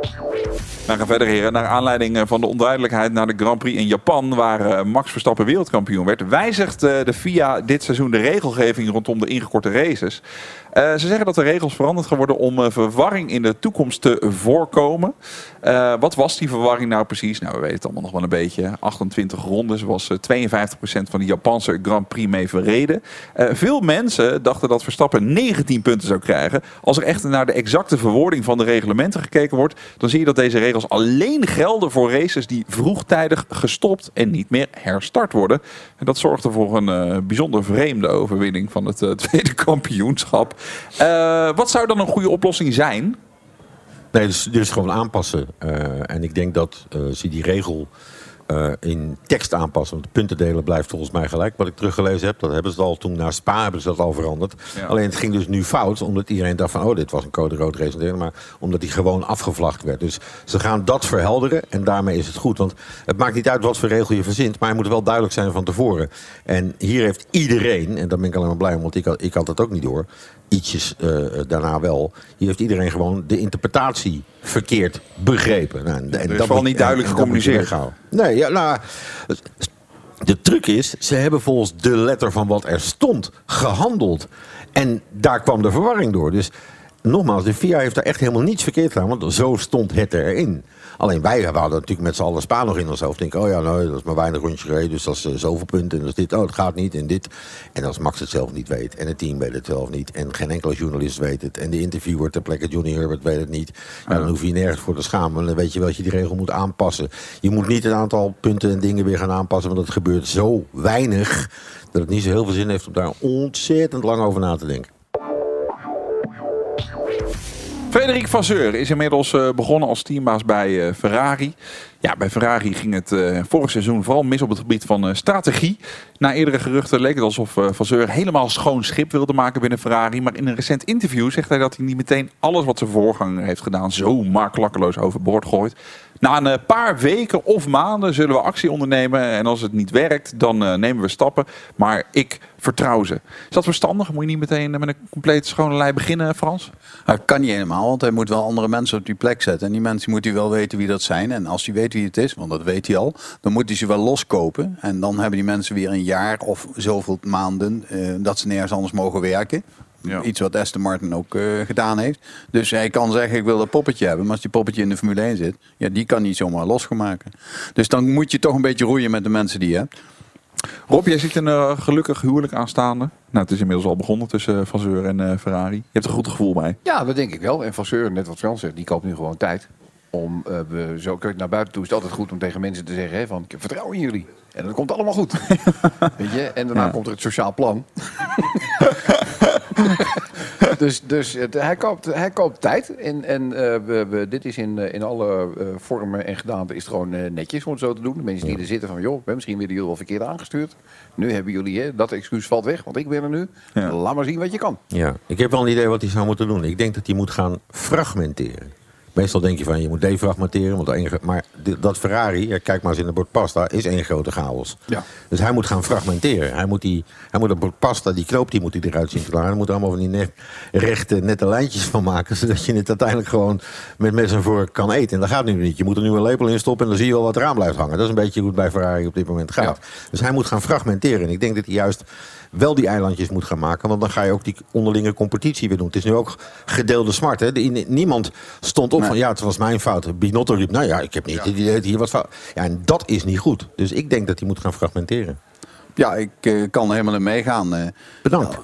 We gaan verder, heren. Naar aanleiding eh, van de onduidelijkheid naar de Grand Prix in Japan, waar eh, Max Verstappen wereldkampioen werd, wijzigt eh, de FIA dit seizoen de regelgeving rondom de ingekorte races. Ze zeggen dat de regels veranderd gaan worden om verwarring in de toekomst te voorkomen. Wat was die verwarring nou precies? Nou, we weten het allemaal nog wel een beetje. 28 rondes was eh, 52% van de Japanse Grand Prix mee verreden. Veel mensen dachten dat Verstappen 19 punten zou krijgen. Als er echt naar de exacte verwoording van de reglementen gekeken wordt, dan zie je dat deze regels alleen gelden voor races die vroegtijdig gestopt en niet meer herstart worden. En dat zorgde voor een eh, bijzonder vreemde overwinning van het eh, tweede kampioenschap. Eh, wat zou dan een goede oplossing zijn? Nee, dus, dus gewoon aanpassen. En ik denk dat ze die regel eh, in tekst aanpassen. Want de puntendelen blijft volgens mij gelijk. Wat ik teruggelezen heb, dat hebben ze al toen naar Spa hebben ze dat al veranderd. Ja. Alleen het ging dus nu fout, omdat iedereen dacht van... oh, dit was een code rood race. Maar omdat die gewoon afgevlacht werd. Dus ze gaan dat verhelderen en daarmee is het goed. Want het maakt niet uit wat voor regel je verzint... maar hij moet wel duidelijk zijn van tevoren. En hier heeft iedereen, en daar ben ik alleen maar blij om... want ik had, ik had dat ook niet door ietsjes eh, daarna wel. Hier heeft iedereen gewoon de interpretatie verkeerd begrepen. Nou, en, en is vooral moet- niet duidelijk dat gecommuniceerd. Nee, ja, nou, de truc is, ze hebben volgens de letter van wat er stond gehandeld. En daar kwam de verwarring door. Dus nogmaals, de FIA heeft daar echt helemaal niets verkeerd gedaan, want zo stond het erin. Alleen wij hadden natuurlijk met z'n allen Spa nog in ons hoofd. Denken, oh ja, nou, dat is maar weinig rondjes gereden, dus dat is eh, zoveel punten. En dat is dit, oh, het gaat niet, en dit. En als Max het zelf niet weet, en het team weet het zelf niet, en geen enkele journalist weet het, en de interviewer ter plekke Johnny Herbert weet het niet, ja, dan hoef je je nergens voor te schamen. Dan weet je wel dat je die regel moet aanpassen. Je moet niet een aantal punten en dingen weer gaan aanpassen, want het gebeurt zo weinig dat het niet zo heel veel zin heeft om daar ontzettend lang over na te denken. Frederik Vasseur is inmiddels eh, begonnen als teambaas bij eh, Ferrari. Ja, bij Ferrari ging het eh, vorig seizoen vooral mis op het gebied van strategie. Na eerdere geruchten leek het alsof Vasseur helemaal schoon schip wilde maken binnen Ferrari. Maar in een recent interview zegt hij dat hij niet meteen alles wat zijn voorganger heeft gedaan zomaar klakkeloos overboord gooit. Na een eh, paar weken of maanden zullen we actie ondernemen. En als het niet werkt, dan eh, nemen we stappen. Maar ik vertrouw ze. Is dat verstandig? Moet je niet meteen eh, met een compleet schone lei beginnen, Frans? Dat kan niet helemaal. Want hij moet wel andere mensen op die plek zetten. En die mensen moet hij wel weten wie dat zijn. En als hij weet wie het is, want dat weet hij al, dan moet hij ze wel loskopen. En dan hebben die mensen weer een jaar of zoveel maanden dat ze nergens anders mogen werken. Iets wat Aston Martin ook eh, gedaan heeft. Dus hij kan zeggen, ik wil dat poppetje hebben. Maar als die poppetje in de Formule 1 zit, ja, die kan niet zomaar losgemaken. Dus dan moet je toch een beetje roeien met de mensen die je hebt. Rob, jij ziet een eh, gelukkig huwelijk aanstaande. Nou, het is inmiddels al begonnen tussen uh, Van Zeur en eh, Ferrari. Je hebt er een goed gevoel bij. Ja, dat denk ik wel. En Van Zeur, net wat Frans zegt, die koopt nu gewoon tijd. Om, eh, we, zo kun je naar buiten toe is het altijd goed om tegen mensen te zeggen hè, van ik vertrouw in jullie. En dat komt allemaal goed. Weet je? En daarna Ja. komt er het sociaal plan. dus dus het, hij, koopt, hij koopt tijd. En, en eh, we, we, dit is in, eh, in alle eh, vormen en gedaanten is het gewoon netjes om het zo te doen. De mensen die er zitten van, joh, hè, misschien werden jullie wel verkeerd aangestuurd. Nu hebben jullie, hè, dat excuus valt weg, want ik ben er nu. Laat maar zien wat je kan. Ja, ik heb wel een idee wat hij zou moeten doen. Ik denk dat hij moet gaan fragmenteren. Meestal denk je van je moet defragmenteren, want één maar dat Ferrari, ja, kijk maar eens in het bord pasta, is één grote chaos. Ja. Dus hij moet gaan fragmenteren. Hij moet, die, hij moet dat bord pasta, die knoop, die moet hij eruit zien te. Hij moet er allemaal van die net, rechte, nette lijntjes van maken, zodat je het uiteindelijk gewoon met mes en vork kan eten. En dat gaat nu niet. Je moet er nu een lepel in stoppen en dan zie je wel wat eraan blijft hangen. Dat is een beetje hoe het bij Ferrari op dit moment gaat. Dus hij moet gaan fragmenteren. En ik denk dat hij juist wel die eilandjes moet gaan maken. Want dan ga je ook die onderlinge competitie weer doen. Het is nu ook gedeelde smart. Hè? De- niemand stond op van ja, het was mijn fout. Binotto riep, nou ja, ik heb niet dat hier wat fout. Ja, en dat is niet goed. Dus ik denk dat hij moet gaan fragmenteren. Ja, ik eh, kan er helemaal in meegaan. eh. Bedankt.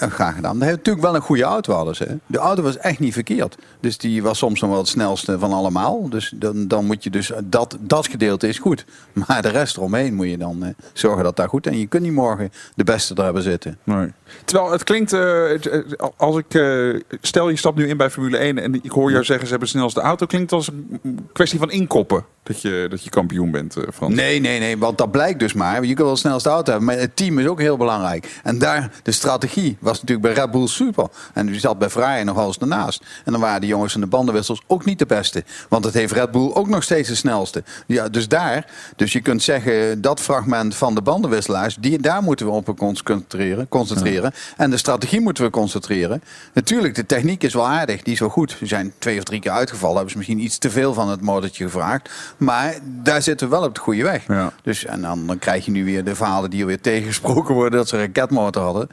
Ja, graag gedaan. Hij heeft natuurlijk wel een goede auto hadden ze. De auto was echt niet verkeerd. Dus die was soms nog wel het snelste van allemaal. Dus dan, dan moet je dus, dat, dat gedeelte is goed. Maar de rest eromheen moet je dan eh, zorgen dat daar goed is. En je kunt niet morgen de beste er hebben zitten. Nee. Terwijl het klinkt, eh, eh, als ik, eh, stel je stapt nu in bij Formule 1 en ik hoor jou zeggen ze hebben de snelste auto, klinkt als een kwestie van inkoppen dat je, dat je kampioen bent, eh, Frans. Nee, nee, nee, want dat blijkt dus maar. Je kunt wel de snelste auto hebben, maar het team is ook heel belangrijk. En daar, de strategie was natuurlijk bij Red Bull super. En die zat bij Ferrari nog wel eens ernaast. En dan waren die jongens van de bandenwissels ook niet de beste. Want het heeft Red Bull ook nog steeds de snelste. Ja, dus daar, dus je kunt zeggen, dat fragment van de bandenwisselaars, die, daar moeten we op concentreren. concentreren. En de strategie moeten we concentreren. Natuurlijk, de techniek is wel aardig, die is wel goed. Ze zijn twee of drie keer uitgevallen, hebben ze misschien iets te veel van het motortje gevraagd. Maar daar zitten we wel op de goede weg. Dus, en dan, dan krijg je nu weer de verhalen die er weer tegengesproken worden dat ze een raketmotor hadden.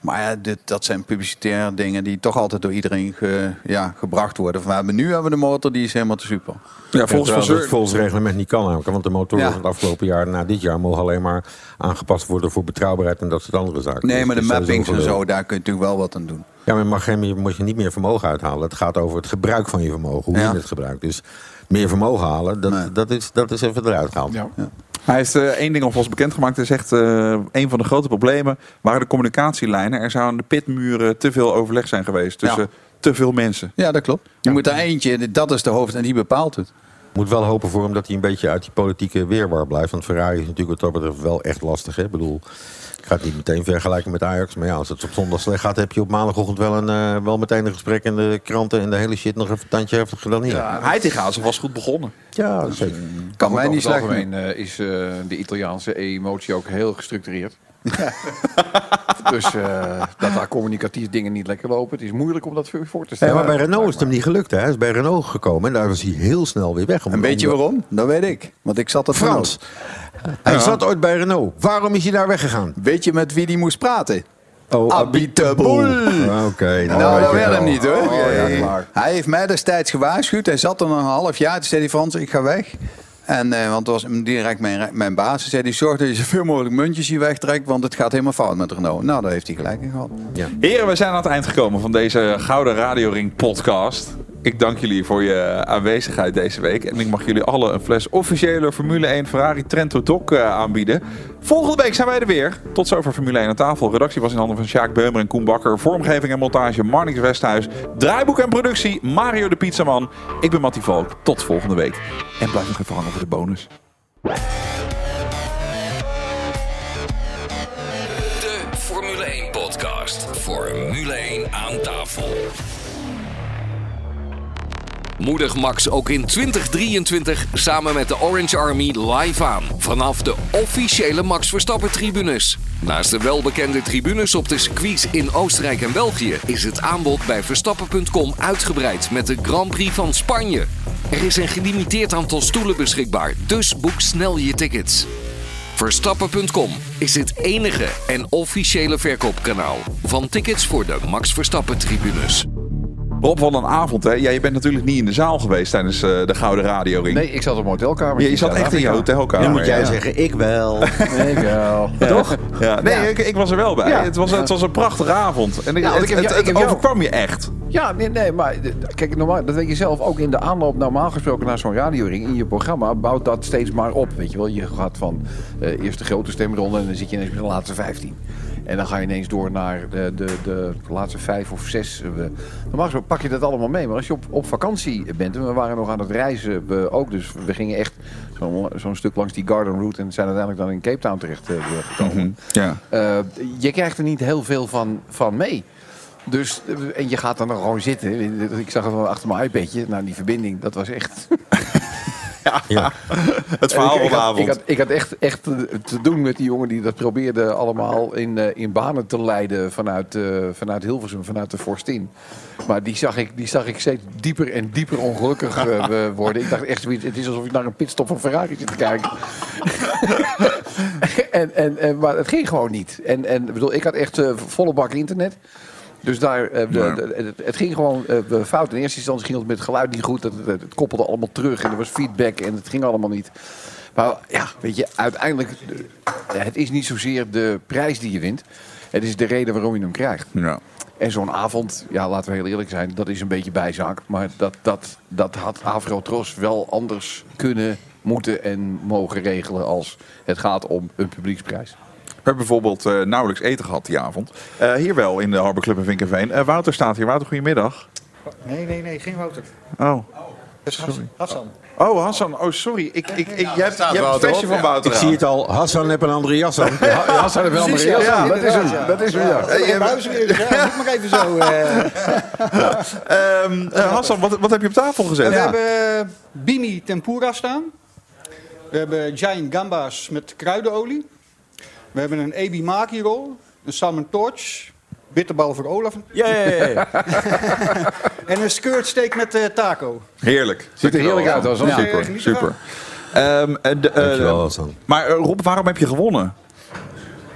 Maar ja, dit, dat zijn publicitaire dingen die toch altijd door iedereen ge- ja, gebracht worden. Van, we hebben, nu hebben we de motor, die is helemaal te super. Ja, volgens, het volgens reglement niet kan namelijk. Want de motoren Ja. van het afgelopen jaar na dit jaar mogen alleen maar aangepast worden voor betrouwbaarheid en dat soort andere zaken. Nee, Dus maar de mappings en zo, daar kun je natuurlijk wel wat aan doen. Ja, maar mag geen, moet je niet meer vermogen uithalen. Het gaat over het gebruik van je vermogen, hoe Ja. je het gebruikt. Dus meer vermogen halen, dat, dat, is, dat is even eruit gehaald. Hij heeft eh, één ding alvast bekendgemaakt. Hij zegt, eh een van de grote problemen waren de communicatielijnen. Er zou aan de pitmuren te veel overleg zijn geweest tussen te veel mensen. Ja, dat klopt. Je moet daar eentje, dat is de hoofd en die bepaalt het. Moet wel hopen voor hem dat hij een beetje uit die politieke weerwar blijft. Want Ferrari is natuurlijk wat dat betreft wel echt lastig. Hè? Ik bedoel, ik ga het niet meteen vergelijken met Ajax. Maar ja, als het op zondag slecht gaat, heb je op maandagochtend wel, een, eh, wel meteen een gesprek in de kranten en de hele shit nog even een tandje heftiger dan hier. Ja, hij tegen was goed begonnen. Ja, zeker. Kan mij niet het slecht algemeen eh, is eh, de Italiaanse emotie ook heel gestructureerd. dus eh, dat daar communicatief dingen niet lekker lopen, het is moeilijk om dat voor voor te Ja, stellen. maar bij Renault is het hem niet gelukt. Hè? Hij is bij Renault gekomen en daar was hij heel snel weer weg. En weet je waarom? Dat weet ik. Want ik zat er Frans. Hij Ja. zat ooit bij Renault. Waarom is hij daar weggegaan? Weet je met wie die moest praten? Oh, Abitaboel. Ah, Oké. Nou, dat werd hem niet hoor. Oh, ja. Hij heeft mij destijds gewaarschuwd. Hij zat er nog een half jaar. Toen zei hij, Frans, ik ga weg. En, eh, want was direct mijn, mijn baas. Zei, hij, zorg dat je zoveel mogelijk muntjes hier wegtrekt. Want het gaat helemaal fout met Renault. Nou, daar heeft hij gelijk in gehad. Ja. Heren, we zijn aan het eind gekomen van deze Gouden Radio Ring podcast. Ik dank jullie voor je aanwezigheid deze week. En ik mag jullie alle een fles officiële Formule 1 Ferrari Trento Doc eh, aanbieden. Volgende week zijn wij er weer. Tot zover Formule 1 aan tafel. Redactie was in handen van Sjaak Beumer en Koen Bakker. Vormgeving en montage Marnix Westhuis. Draaiboek en productie Mario de Pizzaman. Ik ben Mattie Valk. Tot volgende week. En blijf nog even hangen voor de bonus. De Formule 1 podcast. Formule 1 aan tafel. Moedig Max ook in 2023 samen met de Orange Army live aan. Vanaf de officiële Max Verstappen tribunes. Naast de welbekende tribunes op de circuits in Oostenrijk en België... is het aanbod bij Verstappen.com uitgebreid met de Grand Prix van Spanje. Er is een gelimiteerd aantal stoelen beschikbaar, dus boek snel je tickets. Verstappen.com is het enige en officiële verkoopkanaal van tickets voor de Max Verstappen tribunes. Rob van een avond, hè? Ja, je bent natuurlijk niet in de zaal geweest tijdens eh, de Gouden Radio Ring. Nee, ik zat op een hotelkamer. Ja, je zat echt in je hotelkamer. Dan moet jij ja. zeggen, ik wel. Ik wel. Toch? Ja. Nee, Ik, ik was er wel bij. Ja. Het, was, het was een prachtige avond. En ik- Ja, want het, ik heb- het, ja, ik het heb jou- overkwam je echt. Ja, nee, nee maar kijk, normaal, dat weet je zelf ook in de aanloop normaal gesproken naar zo'n radioring in je programma bouwt dat steeds maar op. Weet je wel, je gaat van eh, eerst de grote stemronde en dan zit je ineens bij de laatste 15. En dan ga je ineens door naar de, de, de laatste vijf of zes. eh, Normaal gesproken pak je dat allemaal mee. Maar als je op, op vakantie bent, en we waren nog aan het reizen we ook, dus we gingen echt zo'n zo'n stuk langs die Garden Route en zijn uiteindelijk dan in Cape Town terecht eh, gekomen. Ja. Eh, je krijgt er niet heel veel van, van mee. Dus, en je gaat dan gewoon zitten. Ik zag het wel achter mijn iPadje. Nou, die verbinding, dat was echt... Ja. Het verhaal ik, van ik de had, ik, avond. had, ik had echt, echt te doen met die jongen die dat probeerde allemaal in, eh, in banen te leiden vanuit, eh, vanuit Hilversum, vanuit de Forstin. Maar die zag ik, die zag ik steeds dieper en dieper ongelukkig eh, worden. Ik dacht echt, het is alsof ik naar een pitstop van Ferrari zit te kijken. en, en, en, maar het ging gewoon niet. En, en ik bedoel, ik had echt volle bak internet. Dus daar, eh, de, Ja. de- het, het ging gewoon eh, fout. In eerste instantie ging het met het geluid niet goed. Het, het, het koppelde allemaal terug en er was feedback en het ging allemaal niet. Maar ja, weet je, uiteindelijk, eh, het is niet zozeer de prijs die je wint. Het is de reden waarom je hem krijgt. Ja. En zo'n avond, ja, laten we heel eerlijk zijn, dat is een beetje bijzaak. Maar dat, dat, dat had Avrotros wel anders kunnen, moeten en mogen regelen als het gaat om een publieksprijs. We hebben bijvoorbeeld eh, nauwelijks eten gehad die avond. Eh, hier wel in de Harbor Club in Vinkenveen. Eh, Wouter staat hier. Wouter, goedemiddag. Nee, nee, nee, geen Wouter. Oh. Dat is Hassan. Hassan. Oh, Hassan. Oh, sorry. Ik, ik, ik, jij hebt, jij hebt vestje op. van Wouter Ik zie het al. Hassan heeft een andere jas aan. Ja, Hassan heeft wel een andere jas ja, aan. Dat is hem. Dat is hem, ja. Dus doe maar even zo. eh. Ehm, eh, Hassan, wat, wat heb je op tafel gezet? We hebben Bimi tempura staan. We hebben giant gamba's met kruidenolie. We hebben een ebi maki roll. Een salmon torch. Bitterbal voor Olaf. Ja, ja, ja, ja. en een skirt steak met eh, taco. Heerlijk. Ziet er heerlijk uit, Hassan. Ja, Super, super. Ehm, en de, eh, Dankjewel, Hassan. maar Rob, waarom heb je gewonnen?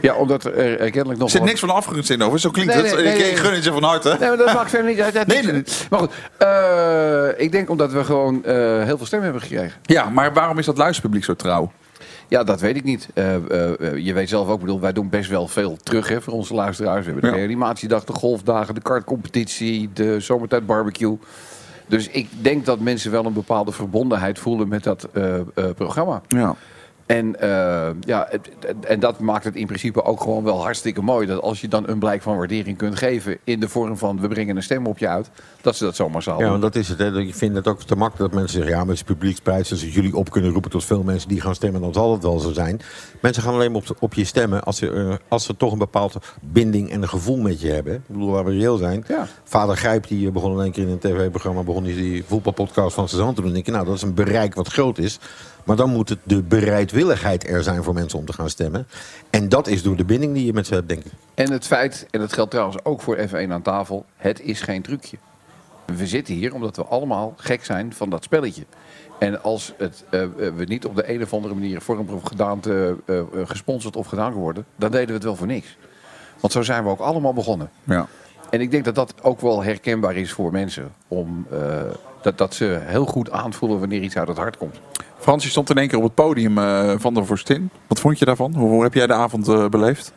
Ja, omdat er kennelijk nog Er zit wat- niks van afgerund in over. Zo klinkt Nee, het. nee, ik, gun het je van harte. Nee, maar dat maakt verder niet uit. Dat Nee, is- nee, nee. Maar goed, eh, ik denk omdat we gewoon eh, heel veel stemmen hebben gekregen. Ja, maar waarom is dat luisterpubliek zo trouw? Ja, dat weet ik niet. Eh, eh, eh, je weet zelf ook, bedoel, wij doen best wel veel terug hè, voor onze luisteraars. We hebben de Ja. reanimatiedag, de golfdagen, de kartcompetitie, de zomertijd barbecue. Dus ik denk dat mensen wel een bepaalde verbondenheid voelen met dat programma. Ja. En, eh, ja, en dat maakt het in principe ook gewoon wel hartstikke mooi. Dat als je dan een blijk van waardering kunt geven in de vorm van we brengen een stem op je uit, dat ze dat zomaar zal Ja, want dat is het. Hè. Ik vind het ook te makkelijk dat mensen zeggen... ja, met publieksprijs, als jullie op kunnen roepen tot veel mensen die gaan stemmen... dan zal het wel zo zijn. Mensen gaan alleen maar op, op je stemmen als ze, eh, als ze toch een bepaalde binding en een gevoel met je hebben. Ik bedoel, waar we reëel zijn. Ja. Vader Grijp die eh, begon in één keer in een tv-programma... begon die, die voetbalpodcast van Suzanne te doen. Dan denk ik, nou, dat is een bereik wat groot is. Maar dan moet het de bereidwilligheid er zijn voor mensen om te gaan stemmen. En dat is door de binding die je met ze hebt, denk ik. En het feit, en dat geldt trouwens ook voor F1 aan tafel, het is geen trucje. We zitten hier omdat we allemaal gek zijn van dat spelletje. En als het, eh, we niet op de een of andere manier vorm of gedaante eh, eh, gesponsord of gedaan worden, dan deden we het wel voor niks. Want zo zijn we ook allemaal begonnen. Ja. En ik denk dat dat ook wel herkenbaar is voor mensen. Om, eh, dat, dat ze heel goed aanvoelen wanneer iets uit het hart komt. Frans, je stond in één keer op het podium eh, van de Vorstin. Wat vond je daarvan? Hoe, hoe heb jij de avond eh, beleefd?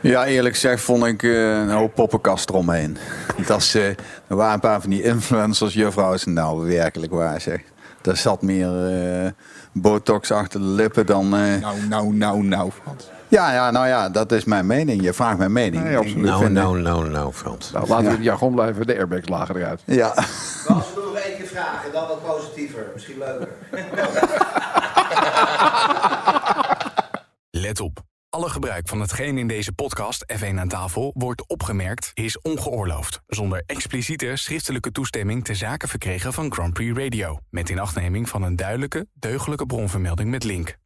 Ja, eerlijk gezegd vond ik eh, een hoop poppenkast eromheen. Dat is, eh, er waren een paar van die influencers, juffrouwen, nou werkelijk waar zeg. Daar zat meer eh, botox achter de lippen dan... eh, Nou, nou, nou, nou, Frans. Ja, ja, nou ja, dat is mijn mening. Je vraagt mijn mening. Nee, absoluut. Nou, nou, nou, nou, Frans. Nou, laten we in het jargon blijven, de airbags lagen eruit. Ja. Als we nog één keer vragen, dan wat positiever. Misschien leuker. Let op. Alle gebruik van hetgeen in deze podcast F1 aan tafel wordt opgemerkt is ongeoorloofd. Zonder expliciete schriftelijke toestemming te zaken verkregen van Grand Prix Radio. Met inachtneming van een duidelijke, deugdelijke bronvermelding met link.